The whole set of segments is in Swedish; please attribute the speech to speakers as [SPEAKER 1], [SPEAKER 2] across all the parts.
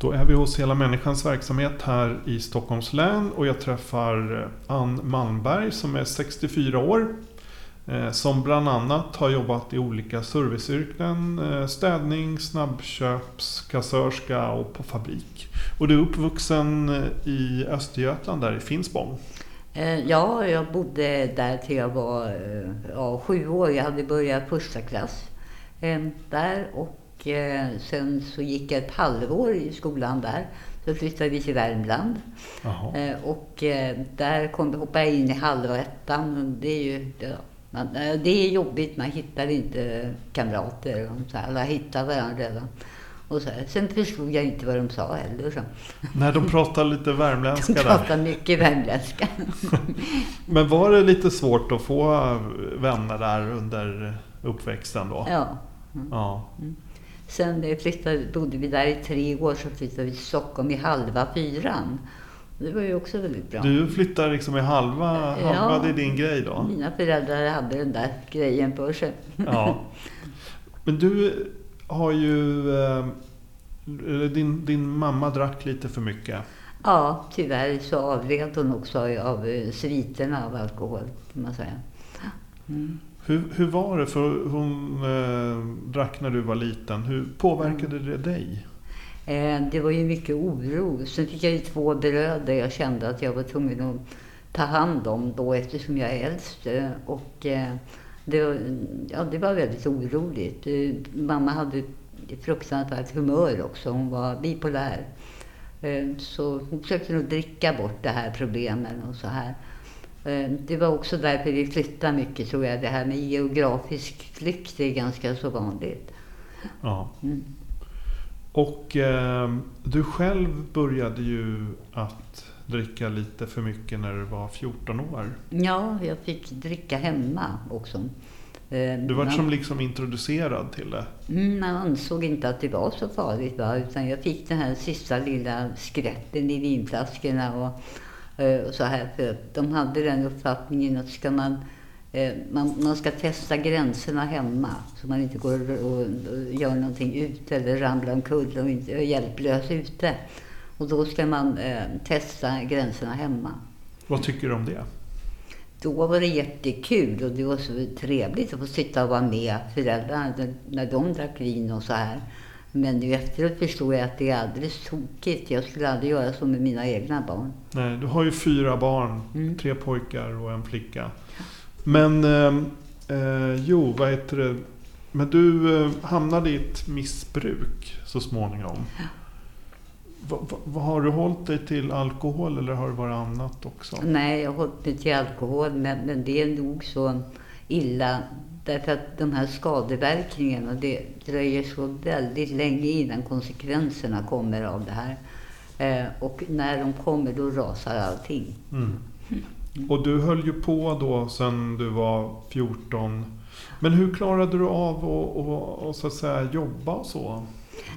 [SPEAKER 1] Då är vi hos Hela Människans verksamhet här i Stockholms län och jag träffar eh, Ann Malmberg som är 64 år. Eh, som bland annat har jobbat i olika serviceyrken, städning, städning, snabbköpskassörska och på fabrik. Och du är uppvuxen i Östergötland där i Finspång.
[SPEAKER 2] Ja, jag bodde där till jag var ja, sju år. Jag hade börjat första klass där och eh, sen så gick jag ett halvår i skolan där. Så flyttade vi till Värmland. Eh, och eh, där kom, hoppade jag in i halva ettan. Och Det är ju ja, man, eh, det är jobbigt, man hittar inte kamrater. och Så här. Alla hittar varandra redan. Och så här. Sen förstod jag inte vad de sa heller. Så.
[SPEAKER 1] När de pratar lite
[SPEAKER 2] De
[SPEAKER 1] värmländska där.
[SPEAKER 2] pratar mycket värmländska.
[SPEAKER 1] Men var det lite svårt att få vänner där under uppväxten då?
[SPEAKER 2] Ja.
[SPEAKER 1] Ja.
[SPEAKER 2] Sen flyttade, bodde vi där i tre år, så flyttade vi till Stockholm i halva fyran. Det var ju också väldigt bra.
[SPEAKER 1] Du flyttar liksom i halva, halva
[SPEAKER 2] Ja.
[SPEAKER 1] det är din grej då?
[SPEAKER 2] Mina föräldrar hade den där grejen för sig.
[SPEAKER 1] Ja. Men du har ju... eh, Din, din mamma drack lite för mycket.
[SPEAKER 2] Ja, tyvärr så avled hon också av eh, sviterna av alkohol, kan man säga. Mm.
[SPEAKER 1] Hur, hur var det? För hon eh, drack när du var liten. Hur påverkade det dig?
[SPEAKER 2] Eh, det var ju mycket oro. Sen fick jag ju två bröder jag kände att jag var tvungen att ta hand om då eftersom jag är äldst. Och eh, det, var- ja, det var väldigt oroligt. Eh, Mamma hade ett fruktansvärt humör också. Hon var bipolär. Eh, Så hon försökte nog dricka bort det här problemen och så här. Eh, Det var också därför vi flyttade mycket tror jag. Det här med geografisk flykt är ganska så vanligt.
[SPEAKER 1] Ja.
[SPEAKER 2] Mm.
[SPEAKER 1] Och eh, du själv började ju att dricka lite för mycket när du var 14 år.
[SPEAKER 2] Ja, jag fick dricka hemma också. Eh,
[SPEAKER 1] Du var
[SPEAKER 2] man-
[SPEAKER 1] som liksom introducerad till det.
[SPEAKER 2] Mm, man ansåg inte att det var så farligt. Va? Utan jag fick den här sista lilla skrätten i vinflaskorna och så här. För att de hade den uppfattningen att ska man, eh, man, man ska testa gränserna hemma. Så man inte går och, gör någonting ute eller ramlar omkull och inte är hjälplös ute. Och då ska man eh, testa gränserna hemma.
[SPEAKER 1] Vad tycker du om det?
[SPEAKER 2] Då var det jättekul och det var så trevligt att få sitta och vara med föräldrarna när de drack vin och så här. Men nu efteråt förstår jag att det är alldeles tokigt. Jag skulle aldrig göra så med mina egna barn.
[SPEAKER 1] Nej, du har ju fyra barn.
[SPEAKER 2] Mm.
[SPEAKER 1] Tre pojkar och en flicka. Men, eh, eh, jo, vad heter det? Men du eh, hamnade i ett missbruk så småningom. Va, va, vad har du hållit dig till alkohol eller har det varit annat också?
[SPEAKER 2] Nej, jag har hållit mig till alkohol, men, men det är nog så illa. Därför att de här skadeverkningarna, det dröjer så väldigt länge innan konsekvenserna kommer av det här. Eh, och när de kommer, då rasar allting.
[SPEAKER 1] Mm. Och du höll ju på då sen du var 14. Men hur klarade du av att och, och, så att säga jobba och så?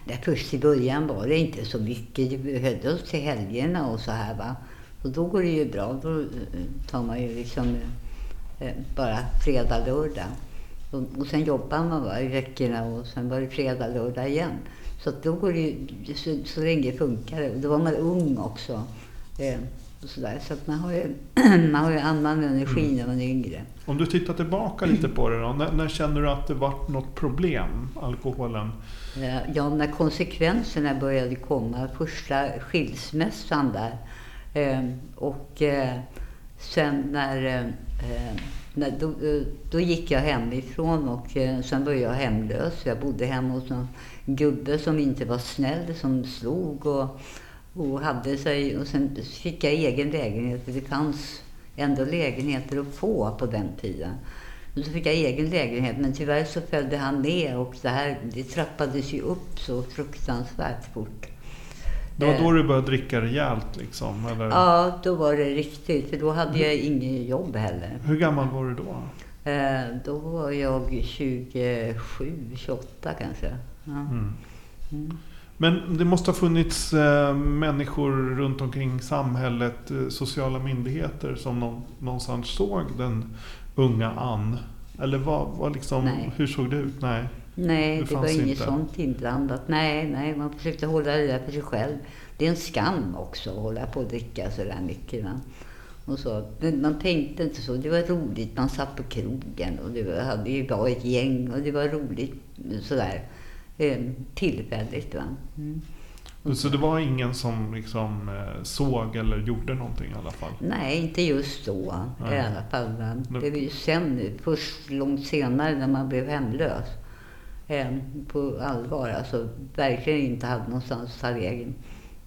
[SPEAKER 2] Där först i början var det inte så mycket. Vi höll oss till helgerna och så här. Va? Och då går det ju bra. Då eh, tar man ju liksom eh, bara fredag, lördag. Och, och sen jobbar man va, i veckorna och sen var det fredag, lördag igen. Så då går det ju, så, så länge funkar det. Och då var man ung också. Eh, och så där. så att man har ju, man har ju annan energi när man är yngre.
[SPEAKER 1] Om du tittar tillbaka lite på det då. När, när känner du att det vart något problem, alkoholen?
[SPEAKER 2] Eh, Ja, när konsekvenserna började komma, första skilsmässan där. Eh, och eh, sen när, när då, eh, då gick jag hemifrån och eh, sen var jag hemlös. Jag bodde hemma hos någon gubbe som inte var snäll, som slog och, och hade sig. Och sen fick jag egen lägenhet, för det fanns ändå lägenheter att få på den tiden. Och så fick jag egen lägenhet, men tyvärr så följde han ner och det här det trappades ju upp så fruktansvärt fort.
[SPEAKER 1] Det var
[SPEAKER 2] Eh.
[SPEAKER 1] då du började dricka rejält liksom? Eller?
[SPEAKER 2] Ja, då var det riktigt. För då hade jag inget jobb heller.
[SPEAKER 1] Hur gammal var du då?
[SPEAKER 2] Eh, då var jag 27, 28 kanske. Ja.
[SPEAKER 1] Mm.
[SPEAKER 2] Mm.
[SPEAKER 1] Men det måste ha funnits eh, människor runt omkring samhället, sociala myndigheter som nå- någonstans såg den unga Ann? Eller vad, vad liksom, hur såg det ut? Nej.
[SPEAKER 2] Nej,
[SPEAKER 1] Det
[SPEAKER 2] det, var inget
[SPEAKER 1] inte.
[SPEAKER 2] sånt inblandat. Nej, nej, man försökte hålla det där för sig själv. Det är en skam också att hålla på och dricka så där mycket. Va? Och så. Men man tänkte inte så. Det var roligt. Man satt på krogen och det var, hade ju var ett gäng och det var roligt sådär eh, tillfälligt. Va? Mm.
[SPEAKER 1] Så det var ingen som liksom eh, såg eller gjorde någonting i alla fall?
[SPEAKER 2] Nej, inte just då
[SPEAKER 1] Nej.
[SPEAKER 2] i alla fall. Va? Det var ju sen först långt senare när man blev hemlös. Eh, på allvar, alltså verkligen inte hade någonstans att ta vägen.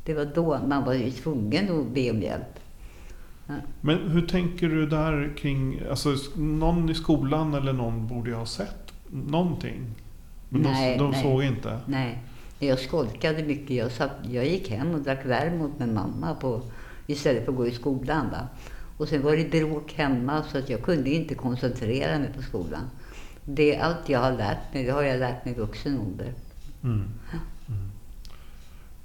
[SPEAKER 2] Det var då man var tvungen att be om hjälp.
[SPEAKER 1] Men hur tänker du där kring, alltså någon i skolan eller någon borde ju ha sett någonting? Men
[SPEAKER 2] Nej,
[SPEAKER 1] de, de
[SPEAKER 2] nej.
[SPEAKER 1] såg inte?
[SPEAKER 2] Nej, jag skolkade mycket. Jag, satt, jag gick hem och drack vermouth med mamma på, istället för att gå i skolan. Va? Och sen var det bråk hemma så att jag kunde inte koncentrera mig på skolan. Det, allt jag har lärt mig, det har jag lärt mig i vuxen ålder.
[SPEAKER 1] Mm. Mm.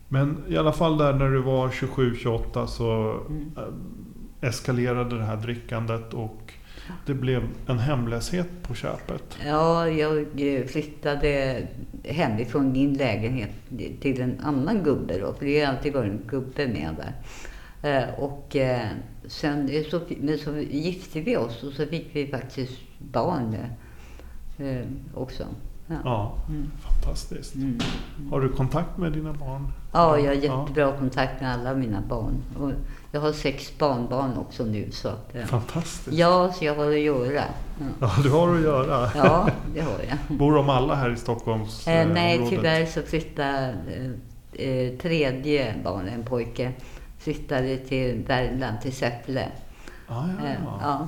[SPEAKER 1] Men i alla fall där när du var 27-28 så
[SPEAKER 2] Mm.
[SPEAKER 1] eh, eskalerade det här drickandet och det blev en hemlöshet på köpet.
[SPEAKER 2] Ja, jag eh, flyttade hemifrån min lägenhet till en annan gubbe då, för det har alltid varit en gubbe med där. Eh, Och sen så, men så gifte vi oss och så fick vi faktiskt barn eh, också. Ja.
[SPEAKER 1] Ja,
[SPEAKER 2] Mm.
[SPEAKER 1] fantastiskt.
[SPEAKER 2] Mm.
[SPEAKER 1] Har du kontakt med dina barn?
[SPEAKER 2] ja, jag har jättebra kontakt med alla mina barn. Och jag har sex barnbarn också nu. Så att, eh,
[SPEAKER 1] Fantastiskt.
[SPEAKER 2] ja, så jag har att göra. Ja,
[SPEAKER 1] Ja, du har att göra.
[SPEAKER 2] ja det har jag.
[SPEAKER 1] Bor de alla här i Stockholms
[SPEAKER 2] Eh,
[SPEAKER 1] eh,
[SPEAKER 2] nej,
[SPEAKER 1] området?
[SPEAKER 2] tyvärr så flyttade eh, eh, tredje barnet, en pojke, flyttade till Värmland, till Säffle.
[SPEAKER 1] Ah, ja.
[SPEAKER 2] Eh, ja.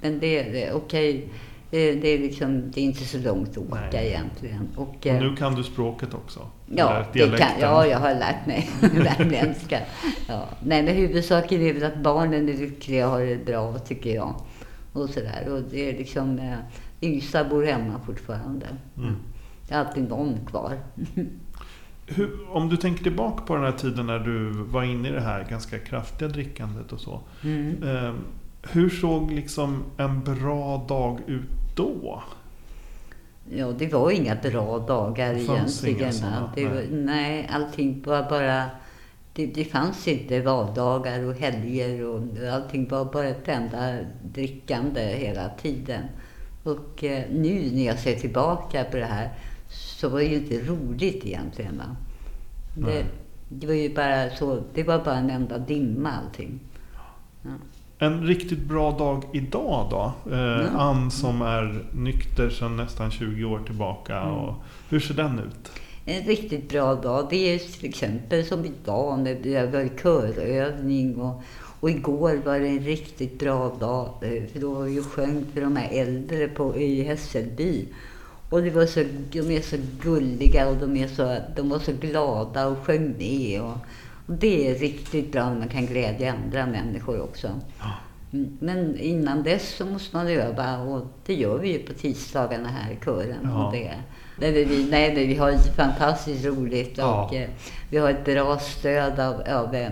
[SPEAKER 2] Men det är okej. Eh, det, är liksom, det är inte så långt att åka
[SPEAKER 1] Nej.
[SPEAKER 2] egentligen. Och,
[SPEAKER 1] Och
[SPEAKER 2] eh,
[SPEAKER 1] nu kan du språket också?
[SPEAKER 2] Ja, det kan, ja, jag har lärt mig värmländska. Ja. Nej, men huvudsaken är väl att barnen är lyckliga och har det bra, tycker jag. Och sådär. Och det är liksom, eh, yngsta bor hemma fortfarande.
[SPEAKER 1] Mm.
[SPEAKER 2] Det är alltid någon kvar.
[SPEAKER 1] Hur, om du tänker tillbaka på den här tiden när du var inne i det här ganska kraftiga drickandet och så.
[SPEAKER 2] Mm.
[SPEAKER 1] Eh, hur såg liksom en bra dag ut då?
[SPEAKER 2] Ja, det var inga bra dagar
[SPEAKER 1] Det fanns
[SPEAKER 2] egentligen.
[SPEAKER 1] inga såna,
[SPEAKER 2] va. det
[SPEAKER 1] nej.
[SPEAKER 2] nej, allting var bara... Det, det fanns inte valdagar och helger och allting var bara ett enda drickande hela tiden. Och eh, nu när jag ser tillbaka på det här så var det ju inte roligt egentligen. Va? Det, det var ju bara så, det var bara en enda dimma allting.
[SPEAKER 1] En riktigt bra dag idag då? Eh,
[SPEAKER 2] Mm.
[SPEAKER 1] Ann som är nykter sedan nästan 20 år tillbaka.
[SPEAKER 2] Mm.
[SPEAKER 1] Och, hur ser den ut?
[SPEAKER 2] En riktigt bra dag, det är till exempel som idag när det var körövning och, och igår var det en riktigt bra dag eh, för då var vi och sjöng för de här äldre på, i Hässelby. Och det var så, de är så gulliga och de, är så, de var så glada och sjöng med. Och det är riktigt bra när man kan glädja andra människor också.
[SPEAKER 1] Ja.
[SPEAKER 2] Mm, Men innan dess så måste man öva och det gör vi ju på tisdagarna här i kören.
[SPEAKER 1] Ja.
[SPEAKER 2] Och det, nej, men vi, nej, men vi har fantastiskt roligt
[SPEAKER 1] Ja.
[SPEAKER 2] och eh, vi har ett bra stöd av, av eh,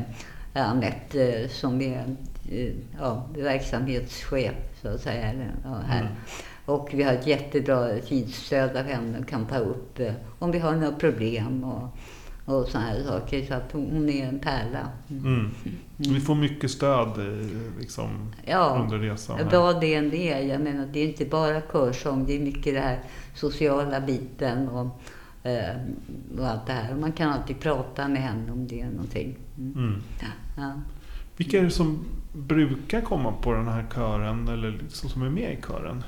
[SPEAKER 2] Anette eh, som är eh, ja, verksamhetschef så att säga ja, här.
[SPEAKER 1] Mm.
[SPEAKER 2] Och vi har ett jättebra fint stöd av henne och kan ta upp eh, om vi har några problem och, och sådana här saker. Så att hon, är en pärla. Mm.
[SPEAKER 1] Mm. Vi får mycket stöd eh, liksom,
[SPEAKER 2] Ja.
[SPEAKER 1] under resan. här.
[SPEAKER 2] Vad det än är. Jag menar, det är inte bara körsång. Det är mycket det här sociala biten och, eh, och allt det här. Och man kan alltid prata med henne om det är någonting. Mm.
[SPEAKER 1] Mm.
[SPEAKER 2] Ja.
[SPEAKER 1] Vilka är det som brukar komma på den här kören eller liksom som är med i kören?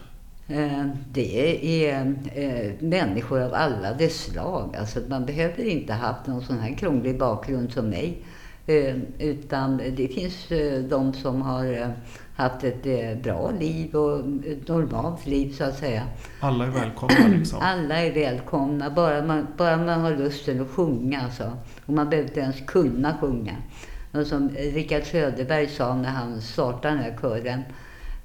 [SPEAKER 2] Eh, Det är eh, människor av alla dess slag. Alltså, man behöver inte ha haft någon sån här krånglig bakgrund som mig Eh, utan det finns de som har haft ett bra liv och ett normalt liv så att säga.
[SPEAKER 1] Alla är välkomna liksom.
[SPEAKER 2] Alla är välkomna, bara man, bara man har lusten att sjunga. Alltså. Och man behöver inte ens kunna sjunga. Och som Rickard Söderberg sa när han startade den här kören.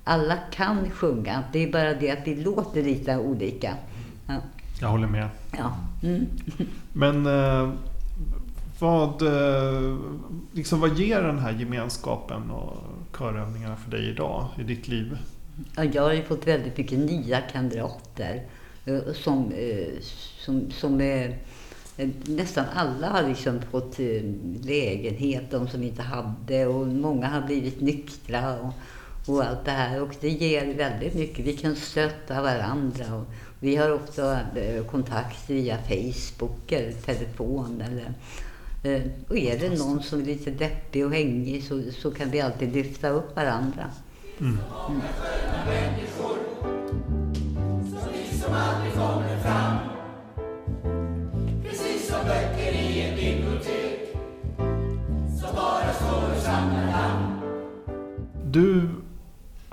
[SPEAKER 2] Alla kan sjunga, det är bara det att vi låter lite olika. Ja.
[SPEAKER 1] Jag håller med.
[SPEAKER 2] Ja. Mm.
[SPEAKER 1] Men eh, vad, eh, liksom, vad ger den här gemenskapen och körövningarna för dig idag i ditt liv?
[SPEAKER 2] Ja, jag har ju fått väldigt mycket nya kamrater. eh, Som, som, som eh, nästan alla har liksom fått lägenhet, de som inte hade. Och många har blivit nyktra och, och allt det här. Och det ger väldigt mycket. Vi kan stötta varandra. Och vi har ofta eh, kontakt via Facebook eller telefon. Eller, eh, och är det någon som är lite deppig och hängig så, så kan vi alltid lyfta upp varandra.
[SPEAKER 1] Du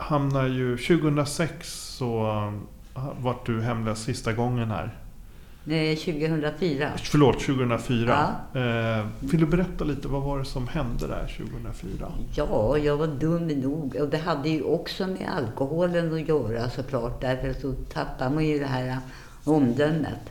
[SPEAKER 1] hamnar ju 2006 så eh, vart du hemlös sista gången här.
[SPEAKER 2] Eh, 2004.
[SPEAKER 1] Förlåt, 2004.
[SPEAKER 2] Ja.
[SPEAKER 1] Eh, vill du berätta lite, vad var det som hände där 2004?
[SPEAKER 2] Ja, jag var dum nog. Och det hade ju också med alkoholen att göra såklart. Därför så tappar man ju det här omdömet.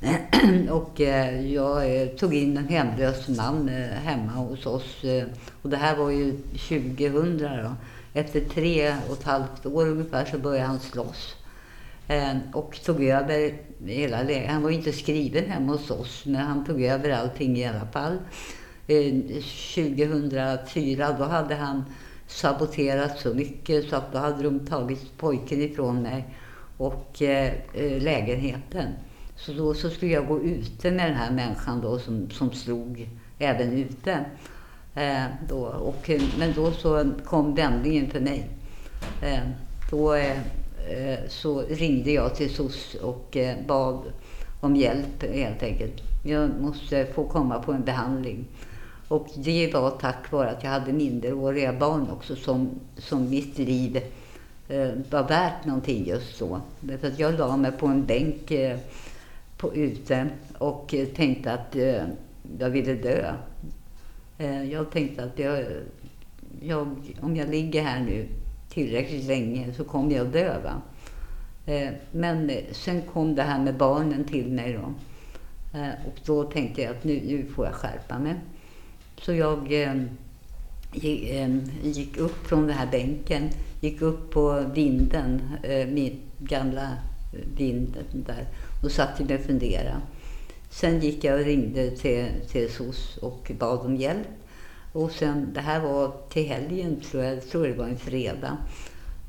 [SPEAKER 2] och eh, jag eh, tog in en hemlös man eh, hemma hos oss. Eh, och det här var ju 2000 då. Efter tre och ett halvt år ungefär så började han slåss. Eh, och tog över hela lägenheten. Han var inte skriven hemma hos oss, men han tog över allting i alla fall. Eh, 2004, då hade han saboterat så mycket så att då hade de tagit pojken ifrån mig och eh, eh, lägenheten. Så då så skulle jag gå ute med den här människan då som, som slog även ute. Eh, då, och, men då så kom vändningen för mig. Eh, då eh, eh, så ringde jag till SOS och eh, bad om hjälp helt enkelt. Jag måste få komma på en behandling. Och det var tack vare att jag hade minderåriga barn också som, som mitt liv eh, var värt någonting just då. Därför att jag la mig på en bänk eh, på, ute och eh, tänkte att eh, jag ville dö. Eh, jag tänkte att jag, jag, om jag ligger här nu tillräckligt länge så kommer jag dö. Va? Eh, men sen kom det här med barnen till mig då. Eh, och då tänkte jag att nu, nu får jag skärpa mig. Så jag gick, upp från den här bänken, gick upp på vinden, min gamla vinden där och satte mig och funderade. Sen gick jag och ringde till, till SOS och bad om hjälp. Och sen, det här var till helgen tror jag, jag tror det var en fredag.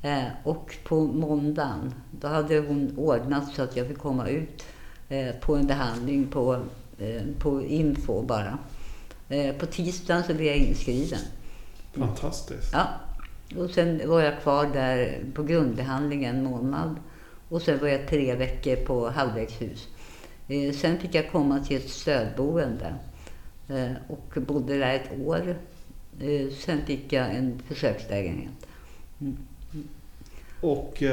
[SPEAKER 2] Eh, och på måndagen, då hade hon ordnat så att jag fick komma ut eh, på en behandling på, eh, på info bara. Eh, på tisdagen så blev jag inskriven.
[SPEAKER 1] Fantastiskt.
[SPEAKER 2] Ja. Och sen var jag kvar där på grundbehandling en månad. Och sen var jag tre veckor på halvvägshus. Eh, sen fick jag komma till ett stödboende eh, och bodde där ett år. Eh, sen fick jag en försökslägenhet. Mm.
[SPEAKER 1] Och,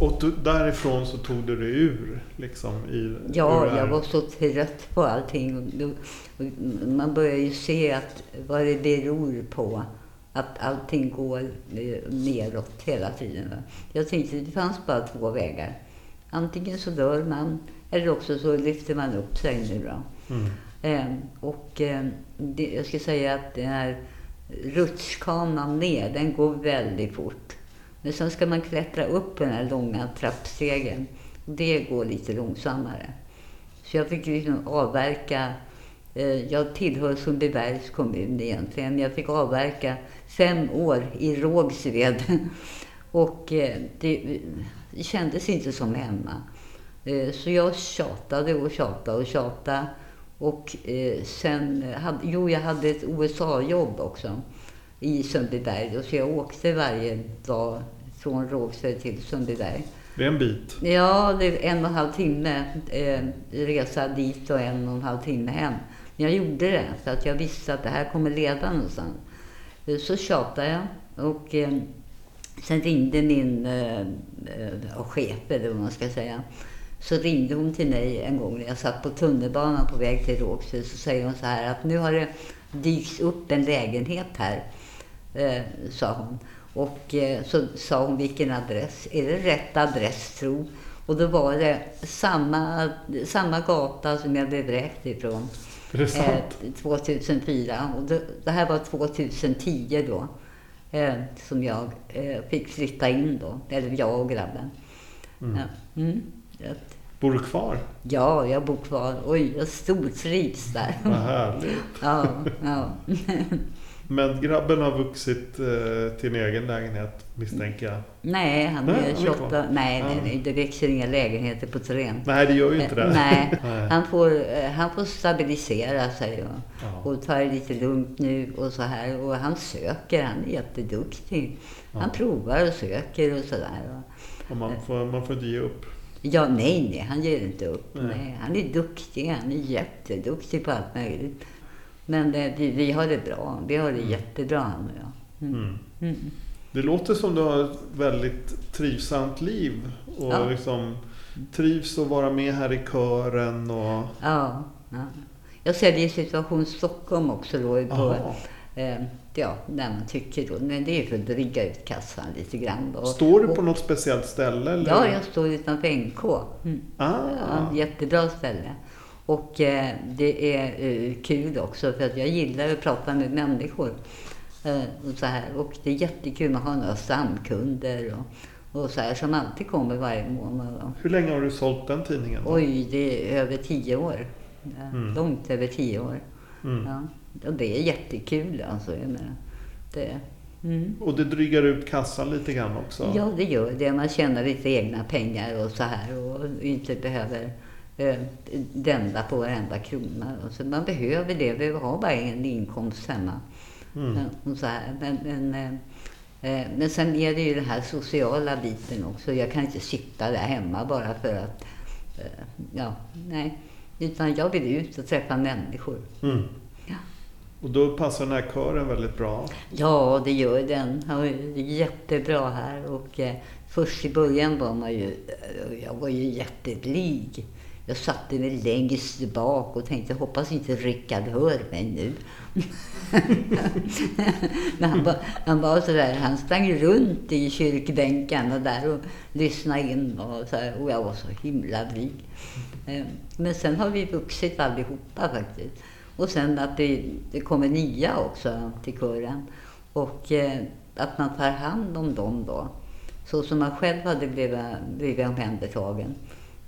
[SPEAKER 1] och därifrån så tog du dig ur liksom i... ur
[SPEAKER 2] Ja,
[SPEAKER 1] här.
[SPEAKER 2] jag var så trött på allting. Man börjar ju se att vad det beror på att allting går neråt hela tiden. Jag tänkte att det fanns bara två vägar. Antingen så dör man eller också så lyfter man upp sig nu då.
[SPEAKER 1] Mm.
[SPEAKER 2] Eh, och eh, det, jag ska säga att den här rutschkanan ner, den går väldigt fort. Men sen ska man klättra upp den här långa trappstegen. Det går lite långsammare. Så jag fick liksom avverka, eh, jag tillhör Sundbybergs kommun egentligen, jag fick avverka fem år i Rågsved. Och eh, det, det kändes inte som hemma. Eh, Så jag tjatade och tjatade och tjatade. Och eh, sen, hade, jo jag hade ett OSA-jobb också i Sundbyberg. Så jag åkte varje dag från Rågsved till Sundbyberg.
[SPEAKER 1] Det är en bit.
[SPEAKER 2] Ja, det är en och en halv timme eh, resa dit och en och en halv timme hem. jag gjorde det för att jag visste att det här kommer leda någonstans. Så tjatade jag och eh, sen ringde min eh, eh, chef, eller vad man ska säga. Så ringde hon till mig en gång när jag satt på tunnelbanan på väg till Rågsved. Så säger hon så här att nu har det dykts upp en lägenhet här, eh, sa hon. Och eh, så sa hon vilken adress. Är det rätt adress tro? Och då var det samma, samma gata som jag blev vräkt ifrån.
[SPEAKER 1] Är det sant?
[SPEAKER 2] Eh, 2004. Och det, det här var 2010 då. Eh, som jag eh, fick flytta in då. Eller jag och grabben.
[SPEAKER 1] Mm.
[SPEAKER 2] Ja. Mm.
[SPEAKER 1] Bor du kvar?
[SPEAKER 2] Ja, jag bor kvar. Oj, jag stortrivs där.
[SPEAKER 1] Vad härligt.
[SPEAKER 2] Ja, ja.
[SPEAKER 1] Men grabben har vuxit eh, till en egen lägenhet misstänker jag.
[SPEAKER 2] Nej, han
[SPEAKER 1] Nej,
[SPEAKER 2] är
[SPEAKER 1] han är
[SPEAKER 2] 28.
[SPEAKER 1] kvar.
[SPEAKER 2] Nej, nej, nej, det växer inga lägenheter på terrän.
[SPEAKER 1] Nej, det gör ju inte det.
[SPEAKER 2] Eh, Nej, han får, eh, han får stabilisera sig och,
[SPEAKER 1] Ja.
[SPEAKER 2] och ta det lite lugnt nu och så här. Och han söker, han är jätteduktig. Han
[SPEAKER 1] Ja.
[SPEAKER 2] provar och söker och sådär.
[SPEAKER 1] Och man, får, man får inte ge upp.
[SPEAKER 2] Ja, nej, nej, han ger inte upp.
[SPEAKER 1] Nej.
[SPEAKER 2] Nej. han är duktig, han är jätteduktig på allt möjligt. Men eh, vi, har det bra, vi har det jättebra han och jag. Mm.
[SPEAKER 1] Mm.
[SPEAKER 2] Mm.
[SPEAKER 1] Det låter som du har ett väldigt trivsamt liv. Och
[SPEAKER 2] Ja.
[SPEAKER 1] liksom trivs att vara med här i kören och...
[SPEAKER 2] Ja, ja. Jag säljer Situation Stockholm också då. På, eh, ja, när man tycker då. Men det är för att dryga ut kassan lite grann. Då.
[SPEAKER 1] Står du på
[SPEAKER 2] Och-
[SPEAKER 1] något speciellt ställe? Eller?
[SPEAKER 2] Ja, jag står utanför NK. Mm.
[SPEAKER 1] Ah.
[SPEAKER 2] Ja, jättebra ställe. Och eh, det är eh, kul också för att jag gillar att prata med människor. Eh, och, så här. och det är jättekul att ha några stamkunder och, och så här som alltid kommer varje månad.
[SPEAKER 1] Hur länge har du sålt den tidningen? då?
[SPEAKER 2] oj, det är över tio år.
[SPEAKER 1] Mm.
[SPEAKER 2] Långt över tio år.
[SPEAKER 1] Mm.
[SPEAKER 2] Ja. Och det är jättekul alltså. Jag menar, det, mm.
[SPEAKER 1] Och det drygar ut kassan lite grann också?
[SPEAKER 2] Ja, det gör det. Man tjänar lite egna pengar och så här och inte behöver eh, dända på varenda krona. Så man behöver det. Vi behöver ha bara en inkomst hemma.
[SPEAKER 1] Mm.
[SPEAKER 2] Och så här. Men, men, eh, eh, men sen är det ju den här sociala biten också. Jag kan inte sitta där hemma bara för att... Eh, ja, nej. Utan jag vill ut och träffa människor.
[SPEAKER 1] Mm.
[SPEAKER 2] Ja.
[SPEAKER 1] Och då passar den här kören väldigt bra.
[SPEAKER 2] Ja, det gör den. Det är jättebra här. Och eh, först i början var man ju, eh, jag var ju jätteblyg. Jag satte mig längst bak och tänkte, hoppas inte Rickard hör mig nu. Men han var, han var sådär, han sprang runt i kyrkbänkarna där och lyssnade in och, så här, och jag var så himla blyg. Ehm, men sen har vi vuxit allihopa faktiskt. Och sen att det, det kommer nya också till kören. Och eh, att man tar hand om dem då. Så som man själv hade blivit, blivit omhändertagen.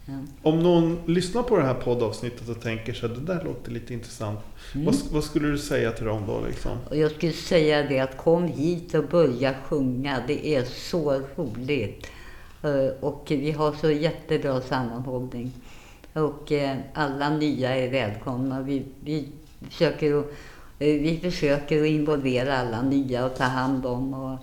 [SPEAKER 2] Ja.
[SPEAKER 1] Om någon lyssnar på det här poddavsnittet och tänker sig det där låter lite intressant.
[SPEAKER 2] Mm.
[SPEAKER 1] Vad, vad skulle du säga till dem då? Liksom?
[SPEAKER 2] Jag skulle säga det att kom hit och börja sjunga. Det är så roligt. Eh, Och vi har så jättebra sammanhållning. Och eh, alla nya är välkomna. Vi, vi, försöker att, eh, vi försöker att involvera alla nya och ta hand om och,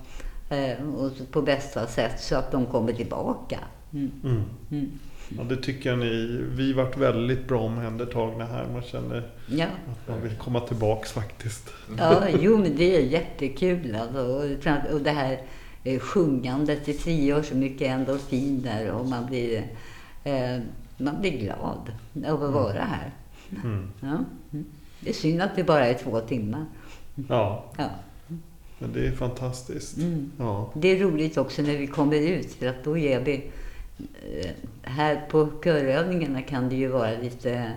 [SPEAKER 2] och så på bästa sätt så att de kommer tillbaka. Mm.
[SPEAKER 1] Mm.
[SPEAKER 2] Mm.
[SPEAKER 1] Ja, det tycker jag ni. Vi varit väldigt bra omhändertagna här. Man känner
[SPEAKER 2] Ja.
[SPEAKER 1] att man vill komma tillbaks faktiskt.
[SPEAKER 2] Ja, jo men det är jättekul alltså. Och, det här eh, sjungandet, det frigör så mycket endorfiner och man blir, eh, man blir glad av att vara här.
[SPEAKER 1] Mm.
[SPEAKER 2] Ja. Mm. Det är synd att det bara är två timmar.
[SPEAKER 1] Ja,
[SPEAKER 2] Ja.
[SPEAKER 1] men det är fantastiskt.
[SPEAKER 2] Mm.
[SPEAKER 1] Ja.
[SPEAKER 2] Det är roligt också när vi kommer ut för att då ger vi... Här på körövningarna kan det ju vara lite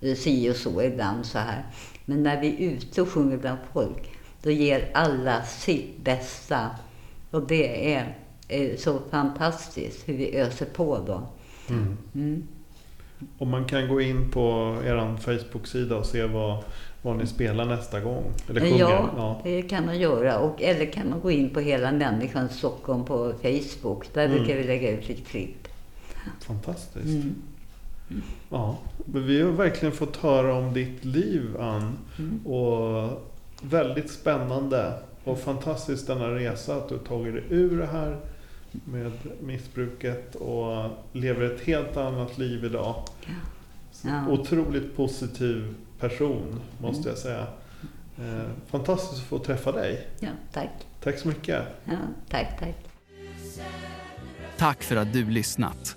[SPEAKER 2] eh, si och så ibland så här. Men när vi är ute och sjunger bland folk, då ger alla sitt bästa. Och det är eh, så fantastiskt hur vi öser på då.
[SPEAKER 1] Mm.
[SPEAKER 2] Mm.
[SPEAKER 1] Och man kan gå in på er Facebook-sida och se vad, vad ni spelar nästa gång. Eller sjunger.
[SPEAKER 2] Ja,
[SPEAKER 1] Ja.
[SPEAKER 2] det kan man göra. Och, eller kan man gå in på Hela Människan Stockholm på Facebook. Där
[SPEAKER 1] Mm.
[SPEAKER 2] brukar vi lägga ut lite klipp.
[SPEAKER 1] Fantastiskt.
[SPEAKER 2] Mm.
[SPEAKER 1] Ja. Men vi har verkligen fått höra om ditt liv, Ann.
[SPEAKER 2] Mm.
[SPEAKER 1] Och väldigt spännande. Och fantastiskt denna resa att du tagit dig ur det här med missbruket och lever ett helt annat liv idag.
[SPEAKER 2] Ja.
[SPEAKER 1] Otroligt positiv person, måste jag säga. Eh, fantastiskt att få träffa dig.
[SPEAKER 2] Ja, tack.
[SPEAKER 1] Tack så mycket.
[SPEAKER 2] Ja, tack, tack.
[SPEAKER 3] Tack för att du lyssnat.